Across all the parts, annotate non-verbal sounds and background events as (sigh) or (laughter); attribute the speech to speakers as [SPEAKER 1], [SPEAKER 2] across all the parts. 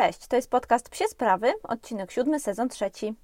[SPEAKER 1] Cześć, to jest podcast Psie Sprawy, odcinek siódmy, sezon trzeci.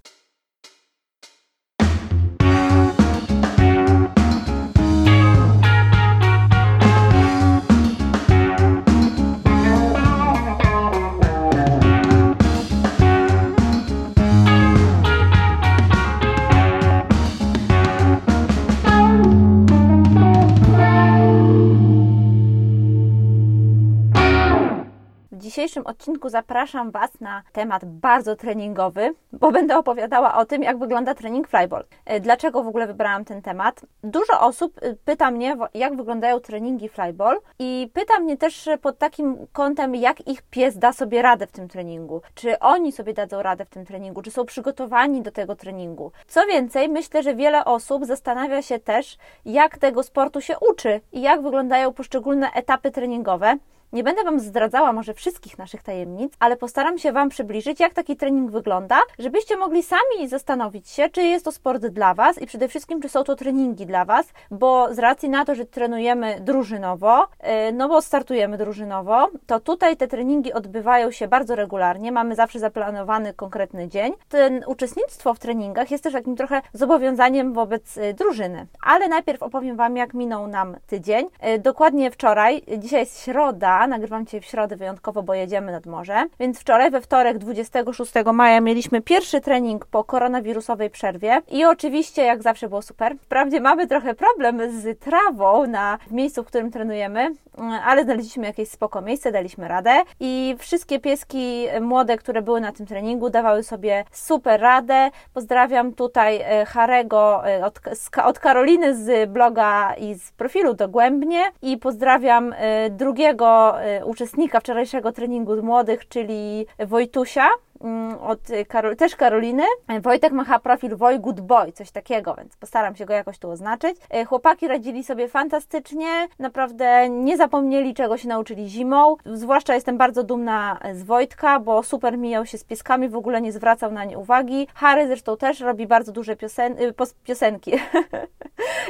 [SPEAKER 1] Dzisiejszym odcinku zapraszam Was na temat bardzo treningowy, bo będę opowiadała o tym, jak wygląda trening flyball. E, dlaczego w ogóle wybrałam ten temat? Dużo osób e, pyta mnie, jak wyglądają treningi flyball i pyta mnie też pod takim kątem, jak ich pies da sobie radę w tym treningu. Czy oni sobie dadzą radę w tym treningu? Czy są przygotowani do tego treningu? Co więcej, myślę, że wiele osób zastanawia się też, jak tego sportu się uczy i jak wyglądają poszczególne etapy treningowe. Nie będę Wam zdradzała może wszystkich naszych tajemnic, ale postaram się Wam przybliżyć, jak taki trening wygląda, żebyście mogli sami zastanowić się, czy jest to sport dla Was i przede wszystkim, czy są to treningi dla Was, bo z racji na to, że trenujemy drużynowo, y, no bo startujemy drużynowo, to tutaj te treningi odbywają się bardzo regularnie, mamy zawsze zaplanowany konkretny dzień. Ten uczestnictwo w treningach jest też takim trochę zobowiązaniem wobec y, drużyny. Ale najpierw opowiem Wam, jak minął nam tydzień. Y, dokładnie wczoraj, dzisiaj jest środa, nagrywam Cię w środę wyjątkowo, bo jedziemy nad morze. Więc wczoraj, we wtorek 26 maja mieliśmy pierwszy trening po koronawirusowej przerwie i oczywiście, jak zawsze było super. Wprawdzie mamy trochę problem z trawą na, miejscu, w którym trenujemy, ale znaleźliśmy jakieś spoko miejsce, daliśmy radę i wszystkie pieski młode, które były na tym treningu, dawały sobie super radę. Pozdrawiam tutaj e, Harego e, od, od Karoliny z bloga i z profilu Dogłębnie i pozdrawiam e, drugiego uczestnika wczorajszego treningu młodych, czyli Wojtusia, od Karol, też Karoliny. Wojtek ma profil Woj Good Boy, coś takiego, więc postaram się go jakoś tu oznaczyć. E, chłopaki radzili sobie fantastycznie, naprawdę nie zapomnieli czego się nauczyli zimą. Zwłaszcza jestem bardzo dumna z Wojtka, bo super mijał się z pieskami, w ogóle nie zwracał na nie uwagi. Harry zresztą też robi bardzo duże piosen y, piosenki. (laughs)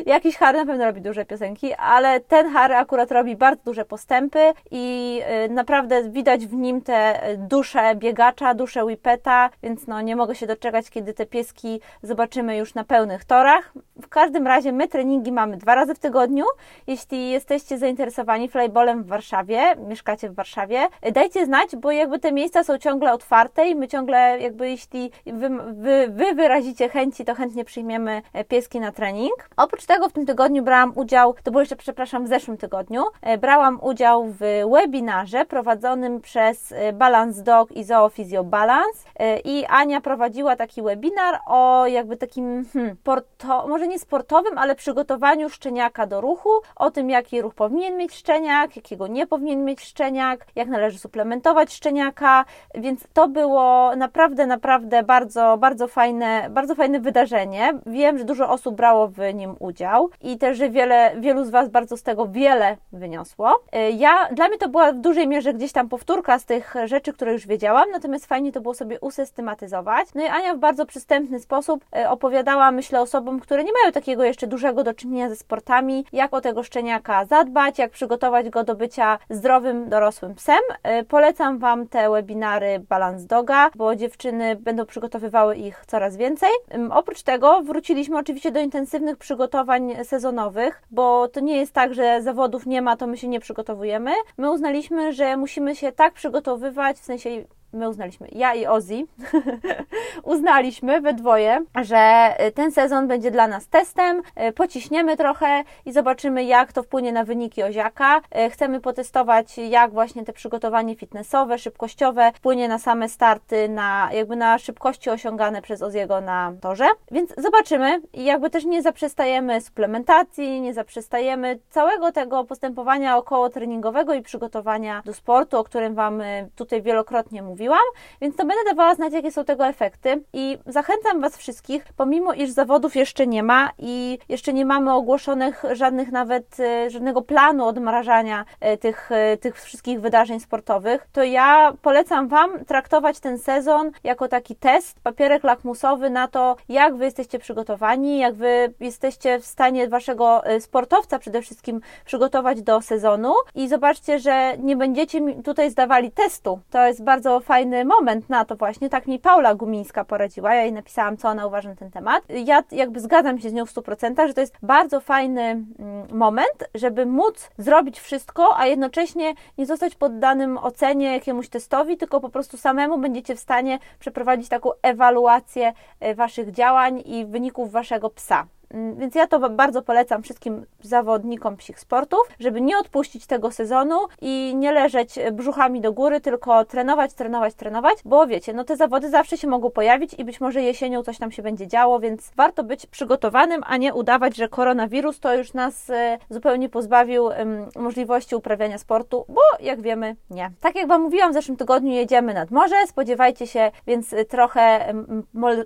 [SPEAKER 1] Jakiś Harry na pewno robi duże piosenki, ale ten Harry akurat robi bardzo duże postępy i y, naprawdę widać w nim te dusze biegacza, dusze proszę Whippeta, więc no nie mogę się doczekać, kiedy te pieski zobaczymy już na pełnych torach. W każdym razie my treningi mamy dwa razy w tygodniu. Jeśli jesteście zainteresowani flyballem w Warszawie, mieszkacie w Warszawie, dajcie znać, bo jakby te miejsca są ciągle otwarte i my ciągle jakby jeśli wy, wy, wy wyrazicie chęci, to chętnie przyjmiemy e, pieski na trening. Oprócz tego w tym tygodniu brałam udział, to było jeszcze przepraszam w zeszłym tygodniu, e, brałam udział w webinarze prowadzonym przez e, Balance Dog i Zoofizio Balance balans y, i Ania prowadziła taki webinar o jakby takim, hmm, może nie sportowym, ale przygotowaniu szczeniaka do ruchu, o tym jaki ruch powinien mieć szczeniak, jakiego nie powinien mieć szczeniak, jak należy suplementować szczeniaka, więc to było naprawdę, naprawdę bardzo, bardzo fajne, bardzo fajne wydarzenie. Wiem, że dużo osób brało w nim udział i też, że wiele, wielu z Was bardzo z tego wiele wyniosło. Y, ja, dla mnie to była w dużej mierze gdzieś tam powtórka z tych rzeczy, które już wiedziałam, natomiast fajnie to było sobie usystematyzować. No i Ania w bardzo przystępny sposób e, opowiadała, myślę, osobom, które nie mają takiego jeszcze dużego do czynienia ze sportami, jak o tego szczeniaka zadbać, jak przygotować go do bycia zdrowym, dorosłym psem. E, polecam Wam te webinary Balance Doga, bo dziewczyny będą przygotowywały ich coraz więcej. Oprócz tego wróciliśmy oczywiście do intensywnych przygotowań sezonowych, bo to nie jest tak, że zawodów nie ma, to my się nie przygotowujemy. My uznaliśmy, że musimy się tak przygotowywać, w sensie my uznaliśmy, ja i Ozzy, (laughs) uznaliśmy we dwoje, że y, ten sezon będzie dla nas testem, y, pociśniemy trochę i zobaczymy, jak to wpłynie na wyniki Oziaka. Y, chcemy potestować, jak właśnie te przygotowanie fitnessowe, szybkościowe wpłynie na same starty, na jakby na szybkości osiągane przez Oziego na torze. Więc zobaczymy i jakby też nie zaprzestajemy suplementacji, nie zaprzestajemy całego tego postępowania około treningowego i przygotowania do sportu, o którym Wam tutaj wielokrotnie mówiłam mówiłam, więc to będę dawała znać, jakie są tego efekty i zachęcam Was wszystkich, pomimo iż zawodów jeszcze nie ma i jeszcze nie mamy ogłoszonych żadnych nawet, e, żadnego planu odmrażania e, tych, e, tych wszystkich wydarzeń sportowych, to ja polecam Wam traktować ten sezon jako taki test, papierek lakmusowy na to, jak Wy jesteście przygotowani, jak Wy jesteście w stanie Waszego sportowca przede wszystkim przygotować do sezonu i zobaczcie, że nie będziecie tutaj zdawali testu. To jest bardzo fajny moment na to właśnie. Tak mi Paula Gumińska poradziła. Ja jej napisałam, co ona uważa na ten temat. Ja jakby zgadzam się z nią w 100%, że to jest bardzo fajny mm, moment, żeby móc zrobić wszystko, a jednocześnie nie zostać poddanym ocenie jakiemuś testowi, tylko po prostu samemu będziecie w stanie przeprowadzić taką ewaluację e, waszych działań i wyników waszego psa. Mm, więc ja to bardzo polecam wszystkim zawodnikom psich sportów, żeby nie odpuścić tego sezonu i nie leżeć brzuchami do góry, tylko trenować, trenować, trenować, bo wiecie, no te zawody zawsze się mogą pojawić i być może jesienią coś tam się będzie działo, więc warto być przygotowanym, a nie udawać, że koronawirus to już nas e, zupełnie pozbawił możliwości uprawiania sportu, bo jak wiemy, nie. Tak jak Wam mówiłam, w zeszłym tygodniu jedziemy nad morze, spodziewajcie się więc trochę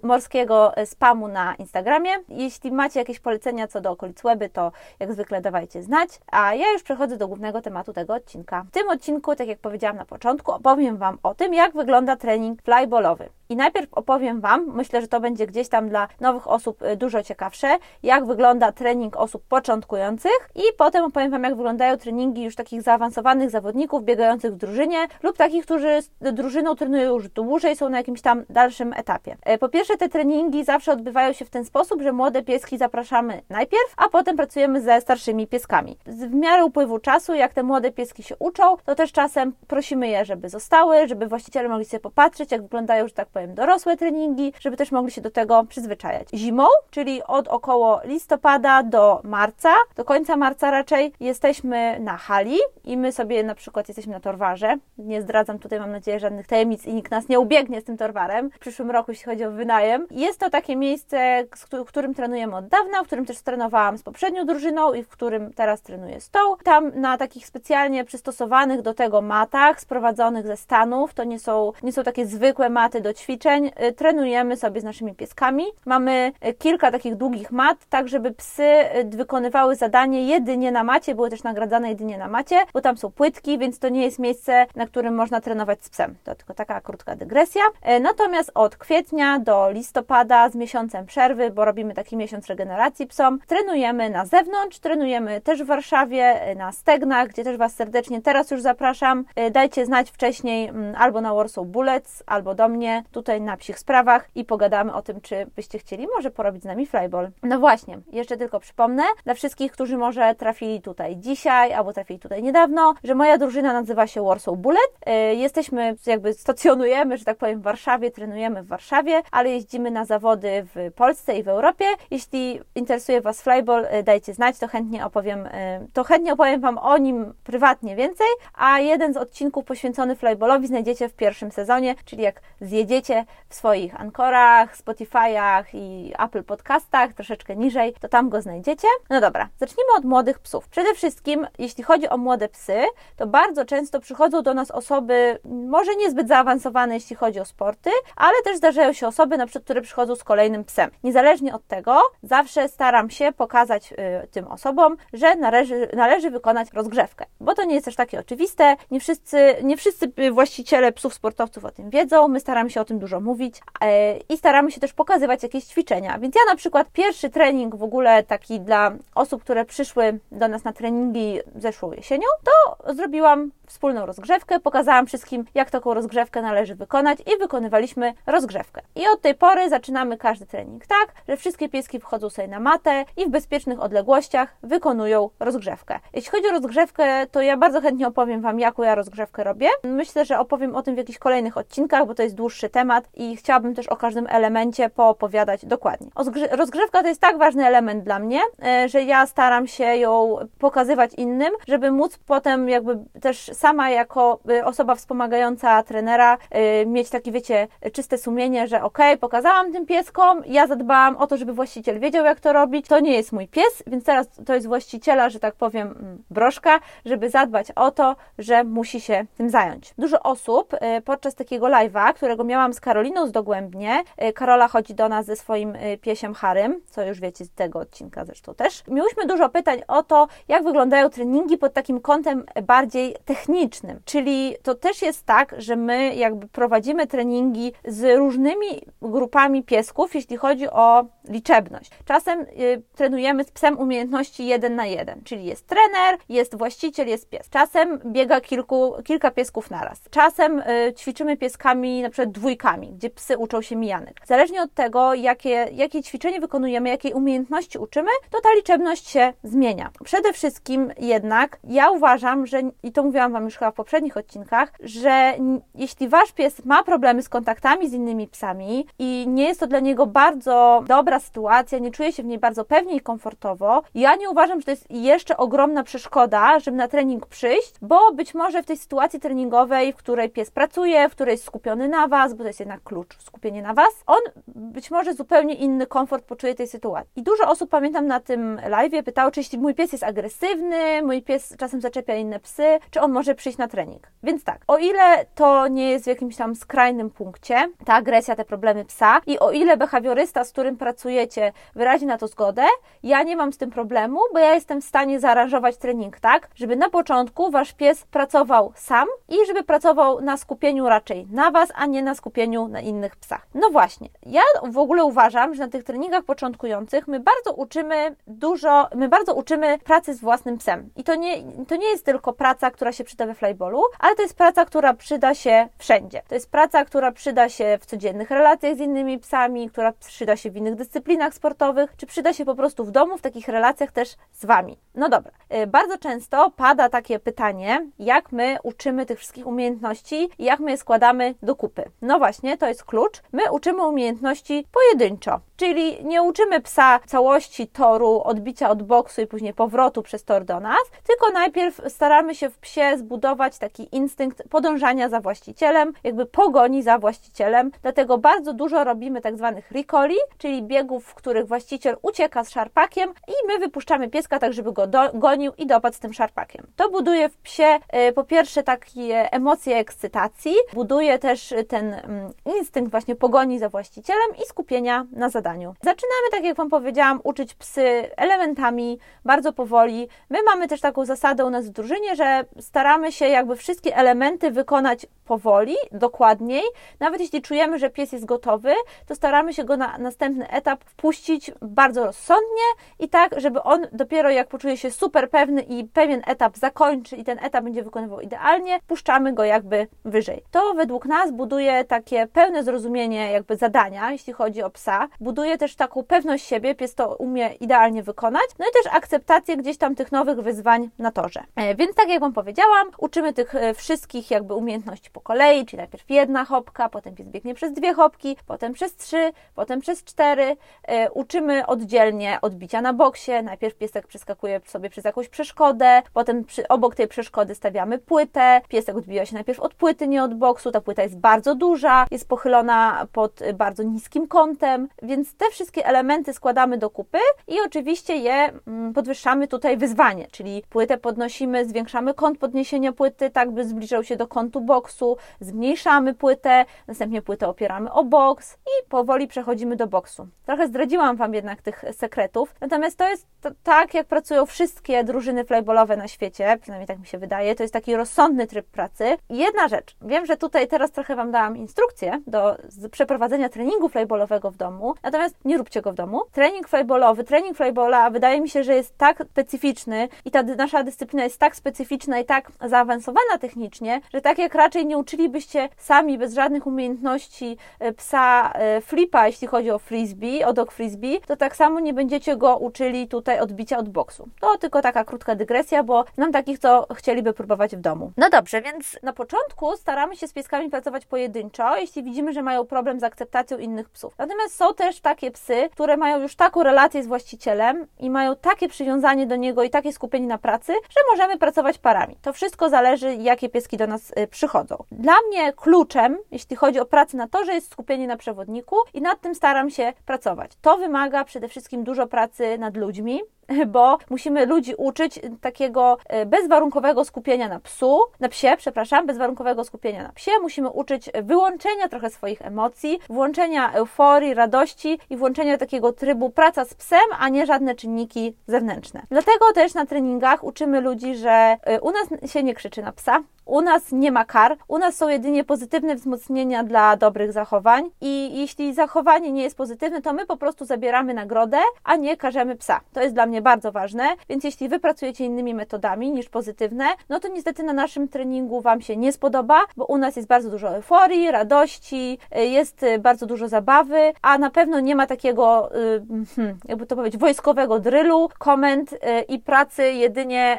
[SPEAKER 1] morskiego spamu na Instagramie. Jeśli macie macie jakieś polecenia co do okolic Łeby, to jak zwykle dawajcie znać. A ja już przechodzę do głównego tematu tego odcinka. W tym odcinku, tak jak powiedziałam na początku, opowiem Wam o tym, jak wygląda trening flyballowy. I najpierw opowiem Wam, myślę, że to będzie gdzieś tam dla nowych osób y, dużo ciekawsze, jak wygląda trening osób początkujących i potem opowiem Wam, jak wyglądają treningi już takich zaawansowanych zawodników biegających w drużynie lub takich, którzy z drużyną trenują już dłużej, są na jakimś tam dalszym etapie. E, po pierwsze, te treningi zawsze odbywają się w ten sposób, że młode pieski zapraszamy najpierw, a potem pracujemy ze starszymi pieskami. W miarę upływu czasu, jak te młode pieski się uczą, to też czasem prosimy je, żeby zostały, żeby właściciele mogli sobie popatrzeć, jak wyglądają, że tak powiem, dorosłe treningi, żeby też mogli się do tego przyzwyczajać. Zimą, czyli od około listopada do marca, do końca marca raczej, jesteśmy na hali i my sobie na przykład jesteśmy na torwarze. Nie zdradzam tutaj, mam nadzieję, żadnych tajemnic i nikt nas nie ubiegnie z tym torwarem w przyszłym roku, jeśli chodzi o wynajem. Jest to takie miejsce, w którym trenujemy od dawna, w którym też trenowałam z poprzednią drużyną i w którym teraz trenuję z tą. Tam na takich specjalnie przystosowanych do tego matach, sprowadzonych ze Stanów, to nie są, nie są takie zwykłe maty do ćwiczeń, y, trenujemy sobie z naszymi pieskami. Mamy y, kilka takich długich mat, tak żeby psy y, wykonywały zadanie jedynie na macie, były też nagradzane jedynie na macie, bo tam są płytki, więc to nie jest miejsce, na którym można trenować z psem. To tylko taka krótka dygresja. Natomiast od kwietnia do listopada z miesiącem przerwy, bo robimy taki miesiąc regeneracji psom, trenujemy na zewnątrz, trenujemy też w Warszawie, na Stegnach, gdzie też Was serdecznie teraz już zapraszam. Dajcie znać wcześniej mm, albo na Warsaw Bullets, albo do mnie. Tu tutaj na psich sprawach i pogadamy o tym, czy byście chcieli może porobić z nami flyball. No właśnie, jeszcze tylko przypomnę dla wszystkich, którzy może trafili tutaj dzisiaj albo trafili tutaj niedawno, że moja drużyna nazywa się Warsaw Bullet. E, jesteśmy, jakby stacjonujemy, że tak powiem, w Warszawie, trenujemy w Warszawie, ale jeździmy na zawody w Polsce i w Europie. Jeśli interesuje Was flyball, e, dajcie znać, to chętnie opowiem, e, to chętnie opowiem Wam o nim prywatnie więcej, a jeden z odcinków poświęcony flyballowi znajdziecie w pierwszym sezonie, czyli jak zjedziecie w swoich Ankorach, Spotify'ach i Apple Podcastach, troszeczkę niżej, to tam go znajdziecie. No dobra, zacznijmy od młodych psów. Przede wszystkim, jeśli chodzi o młode psy, to bardzo często przychodzą do nas osoby może niezbyt zaawansowane, jeśli chodzi o sporty, ale też zdarzają się osoby, na przykład, które przychodzą z kolejnym psem. Niezależnie od tego, zawsze staram się pokazać y, tym osobom, że należy, należy wykonać rozgrzewkę, bo to nie jest też takie oczywiste. Nie wszyscy, nie wszyscy właściciele psów sportowców o tym wiedzą. My staramy się o tym dużo mówić e, i staramy się też pokazywać jakieś ćwiczenia. Więc ja na przykład pierwszy trening w ogóle taki dla osób, które przyszły do nas na treningi zeszłą jesienią, to zrobiłam wspólną rozgrzewkę, pokazałam wszystkim, jak taką rozgrzewkę należy wykonać i wykonywaliśmy rozgrzewkę. I od tej pory zaczynamy każdy trening tak, że wszystkie pieski wchodzą sobie na matę i w bezpiecznych odległościach wykonują rozgrzewkę. Jeśli chodzi o rozgrzewkę, to ja bardzo chętnie opowiem Wam, jaką ja rozgrzewkę robię. Myślę, że opowiem o tym w jakichś kolejnych odcinkach, bo to jest dłuższy temat i chciałabym też o każdym elemencie poopowiadać dokładnie. Rozgrzewka to jest tak ważny element dla mnie, e, że ja staram się ją pokazywać innym, żeby móc potem jakby też sama jako y, osoba wspomagająca trenera y, mieć takie, wiecie, czyste sumienie, że ok, pokazałam tym pieskom, ja zadbałam o to, żeby właściciel wiedział, jak to robić. To nie jest mój pies, więc teraz to jest właściciela, że tak powiem, mm, broszka, żeby zadbać o to, że musi się tym zająć. Dużo osób y, podczas takiego live'a, którego miałam z Karoliną z Dogłębnie. Y, Karola chodzi do nas ze swoim y, piesiem Harym, co już wiecie z tego odcinka zresztą też. Miałyśmy dużo pytań o to, jak wyglądają treningi pod takim kątem bardziej technicznym, czyli to też jest tak, że my jakby prowadzimy treningi z różnymi grupami piesków, jeśli chodzi o liczebność. Czasem y, trenujemy z psem umiejętności jeden na jeden, czyli jest trener, jest właściciel, jest pies. Czasem biega kilku, kilka piesków naraz. Czasem y, ćwiczymy pieskami na przykład dwójkami, gdzie psy uczą się mijanek. Zależnie od tego, jakie, jakie ćwiczenie wykonujemy, jakiej umiejętności uczymy, to ta liczebność się zmienia. Przede wszystkim jednak ja uważam, że, i to mówiłam Wam już chyba w poprzednich odcinkach, że jeśli Wasz pies ma problemy z kontaktami z innymi psami i nie jest to dla niego bardzo dobra sytuacja, nie czuje się w niej bardzo pewnie i komfortowo, ja nie uważam, że to jest jeszcze ogromna przeszkoda, żeby na trening przyjść, bo być może w tej sytuacji treningowej, w której pies pracuje, w której jest skupiony na Was, bo to jest jednak klucz, skupienie na Was, on być może zupełnie inny komfort poczuje tej sytuacji. I dużo osób, pamiętam na tym live, pytało, czy jeśli mój pies jest agresywny, mój pies czasem zaczepia inne psy, czy on może przyjść na trening. Więc tak, o ile to nie jest w jakimś tam skrajnym punkcie, ta agresja, te problemy psa i o ile behawiorysta, z którym pracujecie, wyrazi na to zgodę, ja nie mam z tym problemu, bo ja jestem w stanie zaaranżować trening tak, żeby na początku wasz pies pracował sam i żeby pracował na skupieniu raczej na was, a nie na skupieniu na innych psach. No właśnie, ja w ogóle uważam, że na tych treningach początkujących my bardzo uczymy dużo, my bardzo uczymy pracy z własnym psem. I to nie, to nie jest tylko praca, która się przyda we flyballu, ale to jest praca, która przyda się wszędzie. To jest praca, która przyda się w codziennych relacjach z innymi psami, która przyda się w innych dyscyplinach sportowych, czy przyda się po prostu w domu, w takich relacjach też z Wami. No dobra, y, bardzo często pada takie pytanie, jak my uczymy tych wszystkich umiejętności i jak my je składamy do kupy. No właśnie, to jest klucz. My uczymy umiejętności pojedynczo, czyli nie uczymy psa całości toru, odbicia od boksu i później powrotu przez tor do nas, tylko najpierw staramy się w psie zbudować taki instynkt podążania za właścicielem, jakby pogoni za właścicielem. Dlatego bardzo dużo robimy tak zwanych recoli, czyli biegów, w których właściciel ucieka z szarpakiem i my wypuszczamy pieska tak, żeby go do, gonił i dopadł z tym szarpakiem. To buduje w psie y, po pierwsze takie emocje ekscytacji, buduje też ten mm, instynkt właśnie pogoni za właścicielem i skupienia na zadaniu. Zaczynamy, tak jak Wam powiedziałam, uczyć psy elementami bardzo powoli. My mamy też taką zasadę u nas w drużynie, że staramy się jakby wszystkie elementy wykonać powoli, dokładniej. Nawet jeśli czujemy, że pies jest gotowy, to staramy się go na następny etap wpuścić bardzo rozsądnie i tak, żeby on dopiero jak poczuje się super pewny i pewien etap zakończy i ten etap będzie wykonywał idealnie, puszczamy go jakby wyżej. To według nas buduje takie pełne zrozumienie jakby zadania, jeśli chodzi o psa. Buduje też taką pewność siebie, pies to umie idealnie wykonać, no i też akceptację gdzieś tam tych nowych wyzwań na torze. E, więc tak jak Wam powiedziałam, uczymy tych e, wszystkich jakby umiejętności po kolei, czyli najpierw jedna hopka, potem pies biegnie przez dwie hopki, potem przez trzy, potem przez cztery. E, uczymy oddzielnie odbicia na boksie, najpierw piesek przeskakuje sobie przez jakąś przeszkodę, potem przy, obok tej przeszkody stawiamy płytę, piesek odbija się najpierw od płyty, nie od boksu, ta płyta jest bardzo duża, jest pochylona pod bardzo niskim kątem, więc te wszystkie elementy składamy do kupy i oczywiście je mm, podwyższamy tutaj wyzwanie, czyli płytę podnosimy, zwiększamy kąt podniesienia płyty, tak by zbliżał się do kątu boksu, zmniejszamy płytę, następnie płytę opieramy o boks i powoli przechodzimy do boksu. Trochę zdradziłam Wam jednak tych sekretów, natomiast to jest tak, jak pracują wszystkie drużyny flyballowe na świecie, przynajmniej tak mi się wydaje, to jest taki rozsądny tryb pracy. Jedna rzecz, wiem, że tutaj teraz trochę Wam dałam instrukcję do przeprowadzenia treningu flyballowego w domu, natomiast nie róbcie go w domu. Trening flyballowy, trening flyballa wydaje mi się, że jest tak specyficzny i ta nasza dyscyplina jest tak specyficzna i tak zaawansowana technicznie, że tak jak raczej nie uczylibyście sami bez żadnych umiejętności e, psa e, flipa, jeśli chodzi o frisbee, o dog frisbee, to tak samo nie będziecie go uczyli tutaj odbicia od boksu. To tylko taka krótka dygresja, bo znam takich, co chcieliby próbować w domu. No dobrze, więc na początku staramy się z pieskami pracować pojedynczo, jeśli widzimy, że mają problem z akceptacją innych psów. Natomiast są też takie psy, które mają już taką relację z właścicielem i mają takie przywiązanie do niego i takie skupienie na pracy, że możemy pracować parami. To wszystko zależy, jakie pieski do nas y, przychodzą. Dla mnie kluczem, jeśli chodzi o pracę na torze, jest skupienie na przewodniku i nad tym staram się pracować. To wymaga przede wszystkim dużo pracy nad ludźmi, (laughs) bo musimy ludzi uczyć takiego e, bezwarunkowego skupienia na psu, na psie, przepraszam, bezwarunkowego skupienia na psie. Musimy uczyć wyłączenia trochę swoich emocji, włączenia euforii, radości i włączenia takiego trybu praca z psem, a nie żadne czynniki zewnętrzne. Dlatego też na treningach uczymy ludzi, że e, u nas się nie krzyczy na psa, u nas nie ma kar, u nas są jedynie pozytywne wzmocnienia dla dobrych zachowań i jeśli zachowanie nie jest pozytywne, to my po prostu zabieramy nagrodę, a nie karzemy psa. To jest dla mnie bardzo ważne, więc jeśli wy pracujecie innymi metodami niż pozytywne, no to niestety na naszym treningu wam się nie spodoba, bo u nas jest bardzo dużo euforii, radości, y, jest y, bardzo dużo zabawy, a na pewno nie ma takiego, y, hmm, jakby to powiedzieć, wojskowego drylu, komend i pracy jedynie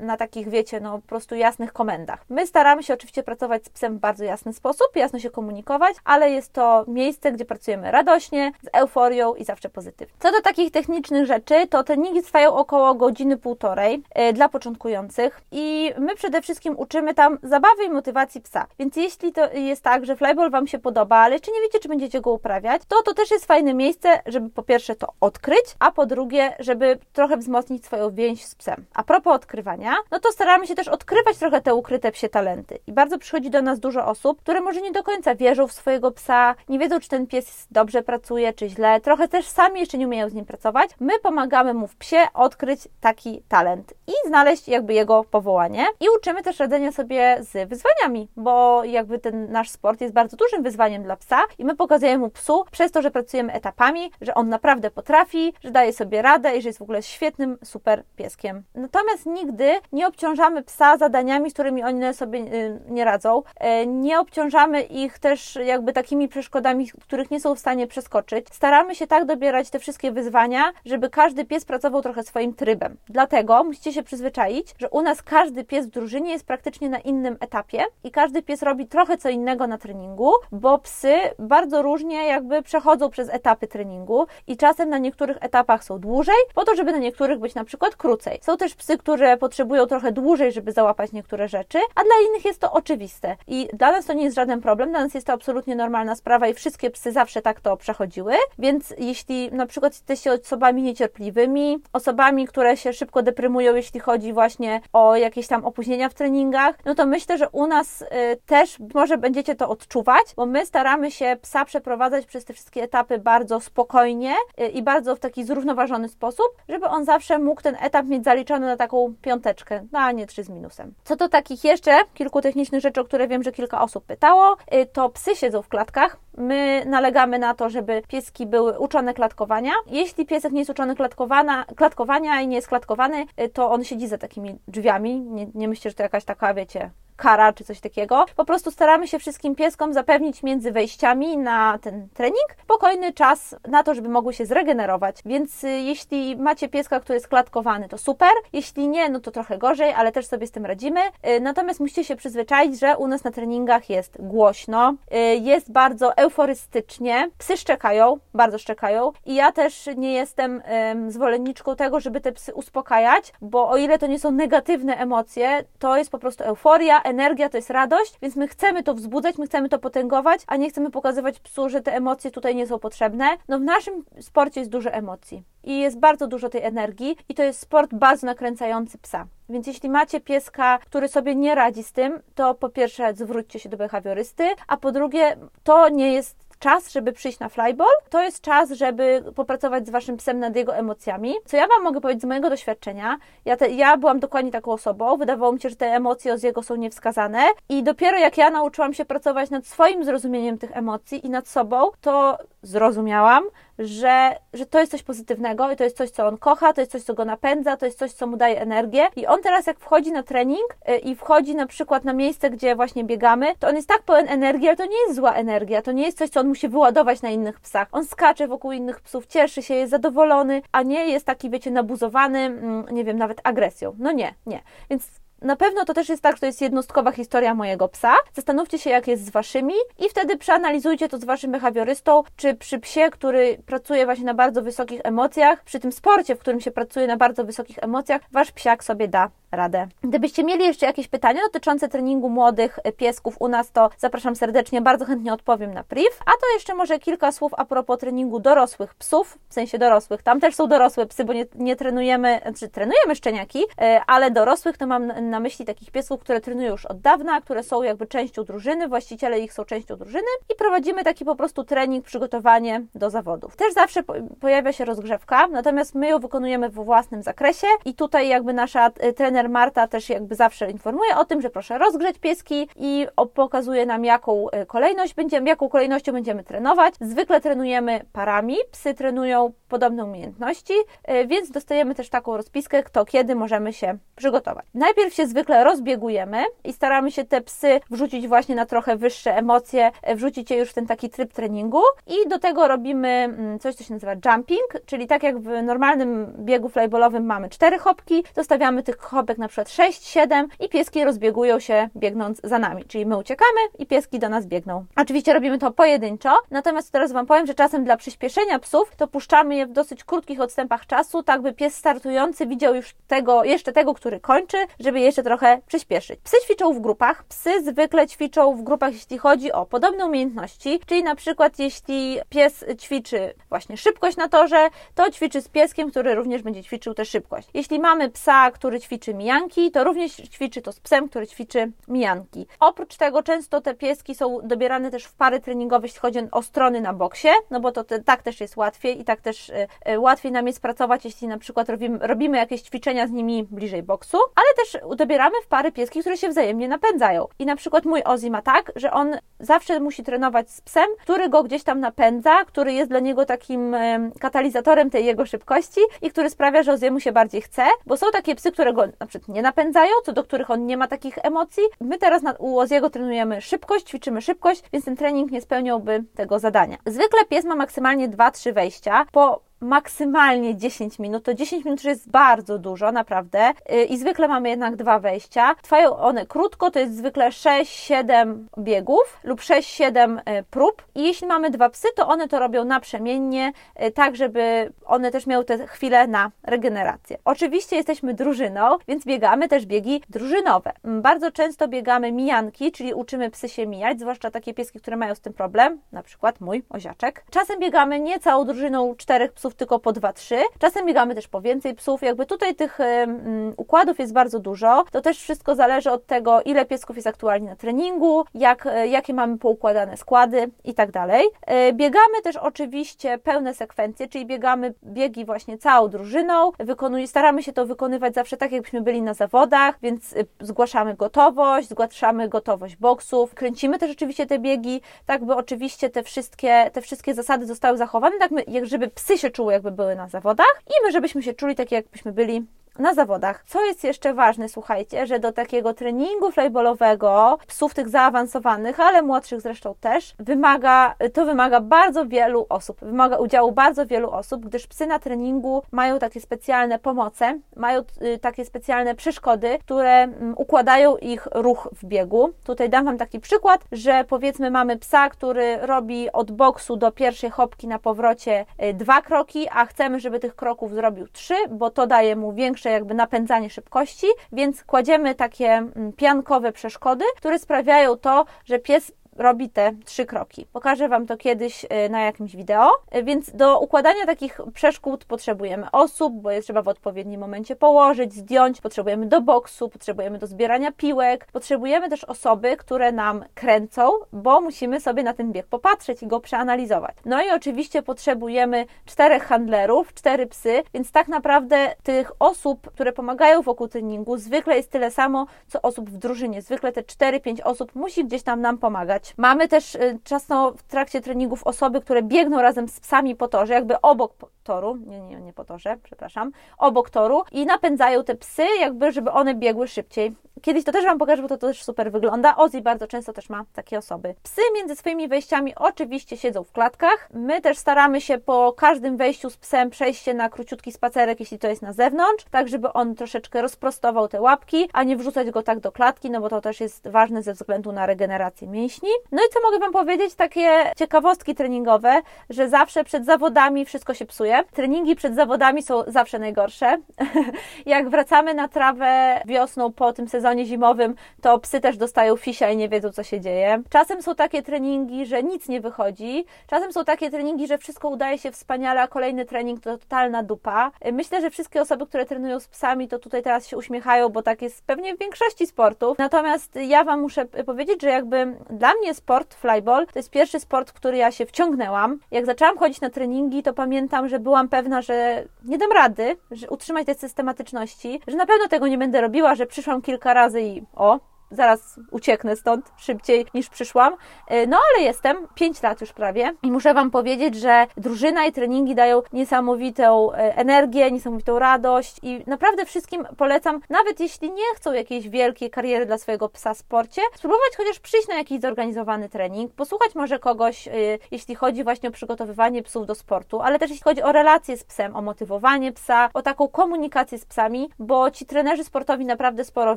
[SPEAKER 1] na takich, wiecie, no po prostu jasnych komendach. My staramy się oczywiście pracować z psem w bardzo jasny sposób, jasno się komunikować, ale jest to miejsce, gdzie pracujemy radośnie, z euforią i zawsze pozytywnie. Co do takich technicznych rzeczy, to treningi trwają około godziny półtorej yy, dla początkujących i my przede wszystkim uczymy tam zabawy i motywacji psa. Więc jeśli to jest tak, że flyball Wam się podoba, ale czy nie wiecie, czy będziecie go uprawiać, to to też jest fajne miejsce, żeby po pierwsze to odkryć, a po drugie, żeby trochę wzmocnić swoją więź z psem. A propos odkrywania, no to staramy się też odkrywać trochę te ukryte psie talenty. I bardzo przychodzi do nas dużo osób, które może nie do końca wierzą w swojego psa, nie wiedzą, czy ten pies dobrze pracuje, czy źle, trochę też sami jeszcze nie umieją z nim pracować. My pomagamy mu w psie odkryć taki talent i znaleźć jakby jego powołanie. I uczymy też radzenia sobie z wyzwaniami, bo jakby ten nasz sport jest bardzo dużym wyzwaniem dla psa i my pokazujemy mu psu przez to, że pracujemy etapami, że on naprawdę potrafi, że daje sobie radę i że jest w ogóle świetnym, super pieskiem. Natomiast nigdy nie obciążamy psa zadaniami, z którymi oni sobie y, nie radzą. E, nie obciążamy ich też jakby takimi przeszkodami, których nie są w stanie przeskoczyć. Staramy się tak dobierać te wszystkie wyzwania, żeby każdy pies pracował trochę swoim trybem. Dlatego musicie się przyzwyczaić, że u nas każdy pies w drużynie jest praktycznie na innym etapie i każdy pies robi trochę co innego na treningu, bo psy bardzo różnie jakby przechodzą przez etapy treningu i czasem na niektórych etapach są dłużej, po to, żeby na niektórych być na przykład krócej. Są też psy, które potrzebują trochę dłużej, żeby załapać niektóre rzeczy, a dla innych jest to oczywiste. I dla nas to nie jest żaden problem, dla nas jest to absolutnie normalna sprawa i wszystkie psy zawsze tak to przechodziły. Więc jeśli na przykład jesteście osobami niecierpliwymi, osobami, które się szybko deprymują, jeśli chodzi właśnie o jakieś tam opóźnienia w treningach, no to myślę, że u nas y, też może będziecie to odczuwać, bo my staramy się psa przeprowadzać przez te wszystkie etapy bardzo spokojnie y, i bardzo w taki zrównoważony sposób, żeby on zawsze mógł ten etap mieć zaliczony na taką piąteczkę, no a nie trzy z minusem. Co do takich jeszcze kilku technicznych rzeczy, o które wiem, że kilka osób pytało, y, to psy siedzą w klatkach. My nalegamy na to, żeby pieski były uczone klatkowania. Jeśli piesek nie jest uczony klatkowania, klatkowania i nie jest klatkowany, y, to on siedzi za takimi drzwiami. Nie, nie myślcie, że to jakaś taka, wiecie, kara czy coś takiego. Po prostu staramy się wszystkim pieskom zapewnić między wejściami na ten trening spokojny czas na to, żeby mogły się zregenerować. Więc y, jeśli macie pieska, który jest klatkowany, to super. Jeśli nie, no to trochę gorzej, ale też sobie z tym radzimy. Y, natomiast musicie się przyzwyczaić, że u nas na treningach jest głośno, y, jest bardzo euforystycznie. Psy szczekają, bardzo szczekają i ja też nie jestem zwolenniczką tego, żeby te psy uspokajać, bo o ile to nie są negatywne emocje, to jest po prostu euforia, energia to jest radość, więc my chcemy to wzbudzać, my chcemy to potęgować, a nie chcemy pokazywać psu, że te emocje tutaj nie są potrzebne. No w naszym sporcie jest dużo emocji i jest bardzo dużo tej energii i to jest sport bardzo nakręcający psa. Więc jeśli macie pieska, który sobie nie radzi z tym, to po pierwsze zwróćcie się do behawiorysty, a po drugie to nie jest czas, żeby przyjść na flyball, to jest czas, żeby popracować z waszym psem nad jego emocjami. Co ja wam mogę powiedzieć z mojego doświadczenia, ja, te, ja byłam dokładnie taką osobą, wydawało mi się, że te emocje z jego są niewskazane. I dopiero jak ja nauczyłam się pracować nad swoim zrozumieniem tych emocji i nad sobą, to zrozumiałam, że, że to jest coś pozytywnego i to jest coś, co on kocha, to jest coś, co go napędza, to jest coś, co mu daje energię. I on teraz, jak wchodzi na trening y, i wchodzi na przykład na miejsce, gdzie właśnie biegamy, to on jest tak pełen energii, ale to nie jest zła energia, to nie jest coś, co on musi wyładować na innych psach. On skacze wokół innych psów, cieszy się, jest zadowolony, a nie jest taki, wiecie, nabuzowany, mm, nie wiem, nawet agresją. No nie, nie. Więc na pewno to też jest tak, że to jest jednostkowa historia mojego psa. Zastanówcie się, jak jest z waszymi i wtedy przeanalizujcie to z waszym behawiorystą, czy przy psie, który pracuje właśnie na bardzo wysokich emocjach, przy tym sporcie, w którym się pracuje na bardzo wysokich emocjach, wasz psiak sobie da radę. Gdybyście mieli jeszcze jakieś pytania dotyczące treningu młodych piesków u nas, to zapraszam serdecznie, bardzo chętnie odpowiem na priv. A to jeszcze może kilka słów a propos treningu dorosłych psów, w sensie dorosłych. Tam też są dorosłe psy, bo nie, nie trenujemy, znaczy trenujemy szczeniaki, e, ale dorosłych to mam na myśli takich piesków, które trenują już od dawna, które są jakby częścią drużyny, właściciele ich są częścią drużyny i prowadzimy taki po prostu trening, przygotowanie do zawodów. Też zawsze pojawia się rozgrzewka, natomiast my ją wykonujemy w własnym zakresie i tutaj jakby nasza e, trener Marta też jakby zawsze informuje o tym, że proszę rozgrzeć pieski i pokazuje nam jaką e, kolejność będziemy, jaką kolejnością będziemy trenować. Zwykle trenujemy parami, psy trenują podobne umiejętności, e, więc dostajemy też taką rozpiskę, kto kiedy możemy się przygotować. Najpierw się zwykle rozbiegujemy i staramy się te psy wrzucić właśnie na trochę wyższe emocje, wrzucić je już w ten taki tryb treningu i do tego robimy mm, coś, co się nazywa jumping, czyli tak jak w normalnym biegu flyballowym mamy cztery hopki, to stawiamy tych hopek na przykład 6, 7 i pieski rozbiegują się biegnąc za nami, czyli my uciekamy i pieski do nas biegną. Oczywiście robimy to pojedynczo, natomiast teraz Wam powiem, że czasem dla przyspieszenia psów to puszczamy je w dosyć krótkich odstępach czasu, tak by pies startujący widział już tego, jeszcze tego, który kończy, żeby jeszcze trochę przyspieszyć. Psy ćwiczą w grupach, psy zwykle ćwiczą w grupach, jeśli chodzi o podobne umiejętności, czyli na przykład jeśli pies ćwiczy właśnie szybkość na torze, to ćwiczy z pieskiem, który również będzie ćwiczył tę szybkość. Jeśli mamy psa, który ćwiczy mijanki, to również ćwiczy to z psem, który ćwiczy mijanki. Oprócz tego często te pieski są dobierane też w pary treningowe, jeśli chodzi o strony na boksie, no bo to te, tak też jest łatwiej i tak też y, łatwiej nam jest pracować, jeśli na przykład robimy, robimy jakieś ćwiczenia z nimi bliżej boksu, ale też dobieramy w pary pieski, które się wzajemnie napędzają. I na przykład mój Ozzy ma tak, że on zawsze musi trenować z psem, który go gdzieś tam napędza, który jest dla niego takim y, katalizatorem tej jego szybkości i który sprawia, że Ozzymu się bardziej chce, bo są takie psy, które go na przykład nie napędzają, co do których on nie ma takich emocji. My teraz na, u Oziego trenujemy szybkość, ćwiczymy szybkość, więc ten trening nie spełniałby tego zadania. Zwykle pies ma maksymalnie 2-3 wejścia. Po maksymalnie 10 minut. To 10 minut jest bardzo dużo, naprawdę. Y, I zwykle mamy jednak dwa wejścia. Trwają one krótko, to jest zwykle 6-7 biegów lub 6-7 y, prób. I jeśli mamy dwa psy, to one to robią naprzemiennie, y, tak żeby one też miały te chwile na regenerację. Oczywiście jesteśmy drużyną, więc biegamy też biegi drużynowe. Mm, bardzo często biegamy mijanki, czyli uczymy psy się mijać, zwłaszcza takie pieski, które mają z tym problem, na przykład mój oziaczek. Czasem biegamy nie całą drużyną czterech psów, tylko po 2-3. Czasem biegamy też po więcej psów. Jakby tutaj tych um, układów jest bardzo dużo. To też wszystko zależy od tego, ile piesków jest aktualnie na treningu, jak, e, jakie mamy poukładane składy i tak dalej. E, biegamy też oczywiście pełne sekwencje, czyli biegamy biegi właśnie całą drużyną. Wykonuje, staramy się to wykonywać zawsze tak, jakbyśmy byli na zawodach, więc e, zgłaszamy gotowość, zgłaszamy gotowość boksów, kręcimy też oczywiście te biegi, tak by oczywiście te wszystkie, te wszystkie zasady zostały zachowane, tak my, żeby psy się czuły jakby były na zawodach i my, żebyśmy się czuli tak, jakbyśmy byli na zawodach. Co jest jeszcze ważne, słuchajcie, że do takiego treningu flyballowego psów tych zaawansowanych, ale młodszych zresztą też, wymaga, to wymaga bardzo wielu osób, wymaga udziału bardzo wielu osób, gdyż psy na treningu mają takie specjalne pomoce, mają y, takie specjalne przeszkody, które mm, układają ich ruch w biegu. Tutaj dam Wam taki przykład, że powiedzmy mamy psa, który robi od boksu do pierwszej hopki na powrocie y, dwa kroki, a chcemy, żeby tych kroków zrobił trzy, bo to daje mu większe jakby napędzanie szybkości, więc kładziemy takie mm, piankowe przeszkody, które sprawiają to, że pies robi te trzy kroki. Pokażę Wam to kiedyś y, na jakimś wideo. Y, więc do układania takich przeszkód potrzebujemy osób, bo je trzeba w odpowiednim momencie położyć, zdjąć. Potrzebujemy do boksu, potrzebujemy do zbierania piłek. Potrzebujemy też osoby, które nam kręcą, bo musimy sobie na ten bieg popatrzeć i go przeanalizować. No i oczywiście potrzebujemy czterech handlerów, cztery psy, więc tak naprawdę tych osób, które pomagają wokół treningu, zwykle jest tyle samo, co osób w drużynie. Zwykle te 4-5 osób musi gdzieś tam nam pomagać Mamy też y, często w trakcie treningów osoby, które biegną razem z psami po torze, jakby obok toru, nie, nie, nie po torze, przepraszam, obok toru i napędzają te psy, jakby, żeby one biegły szybciej. Kiedyś to też Wam pokażę, bo to, też super wygląda. Ozzy bardzo często też ma takie osoby. Psy między swoimi wejściami oczywiście siedzą w klatkach. My też staramy się po każdym wejściu z psem przejść się na króciutki spacerek, jeśli to jest na zewnątrz, tak żeby on troszeczkę rozprostował te łapki, a nie wrzucać go tak do klatki, no bo to też jest ważne ze względu na regenerację mięśni. No i co mogę Wam powiedzieć? Takie ciekawostki treningowe, że zawsze przed zawodami wszystko się psuje. Treningi przed zawodami są zawsze najgorsze. (laughs) Jak wracamy na trawę wiosną po tym sezonie zimowym, to psy też dostają fisia i nie wiedzą, co się dzieje. Czasem są takie treningi, że nic nie wychodzi. Czasem są takie treningi, że wszystko udaje się wspaniale, a kolejny trening to totalna dupa. Myślę, że wszystkie osoby, które trenują z psami, to tutaj teraz się uśmiechają, bo tak jest pewnie w większości sportów. Natomiast ja Wam muszę powiedzieć, że jakby dla mnie sport flyball to jest pierwszy sport, w który ja się wciągnęłam. Jak zaczęłam chodzić na treningi, to pamiętam, że byłam pewna, że nie dam rady, że utrzymać tej systematyczności, że na pewno tego nie będę robiła, że przyszłam kilka razy i o, zaraz ucieknę stąd szybciej niż przyszłam. E, no ale jestem, 5 lat już prawie i muszę Wam powiedzieć, że drużyna i treningi dają niesamowitą e, energię, niesamowitą radość i naprawdę wszystkim polecam, nawet jeśli nie chcą jakiejś wielkiej kariery dla swojego psa w sporcie, spróbować chociaż przyjść na jakiś zorganizowany trening, posłuchać może kogoś, e, jeśli chodzi właśnie o przygotowywanie psów do sportu, ale też jeśli chodzi o relacje z psem, o motywowanie psa, o taką komunikację z psami, bo ci trenerzy sportowi naprawdę sporo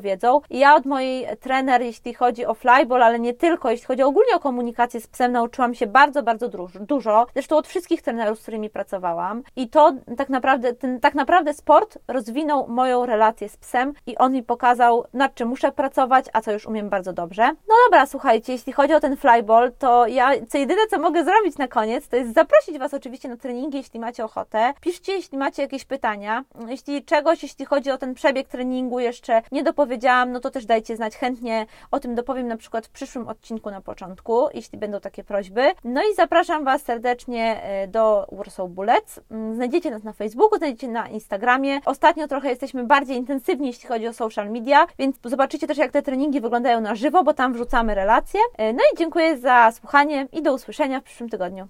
[SPEAKER 1] wiedzą. Ja od mojej trener, jeśli chodzi o flyball, ale nie tylko, jeśli chodzi ogólnie o komunikację z psem, nauczyłam się bardzo, bardzo dużo. Zresztą od wszystkich trenerów, z którymi pracowałam. I to tak naprawdę, ten tak naprawdę sport rozwinął moją relację z psem i on mi pokazał, nad czym muszę pracować, a co już umiem bardzo dobrze. No dobra, słuchajcie, jeśli chodzi o ten flyball, to ja co jedyne, co mogę zrobić na koniec, to jest zaprosić Was oczywiście na treningi, jeśli macie ochotę. Piszcie, jeśli macie jakieś pytania. Jeśli czegoś, jeśli chodzi o ten przebieg treningu jeszcze nie dopowiedziałam, no to też dajcie znać chętnie chętnie o tym dopowiem na przykład w przyszłym odcinku na początku, jeśli będą takie prośby. No i zapraszam Was serdecznie e, do Warsaw Bullets. Mm, znajdziecie nas na Facebooku, znajdziecie na Instagramie. Ostatnio trochę jesteśmy bardziej intensywni, jeśli chodzi o social media, więc zobaczycie też, jak te treningi wyglądają na żywo, bo tam wrzucamy relacje. E, no i dziękuję za słuchanie i do usłyszenia w przyszłym tygodniu.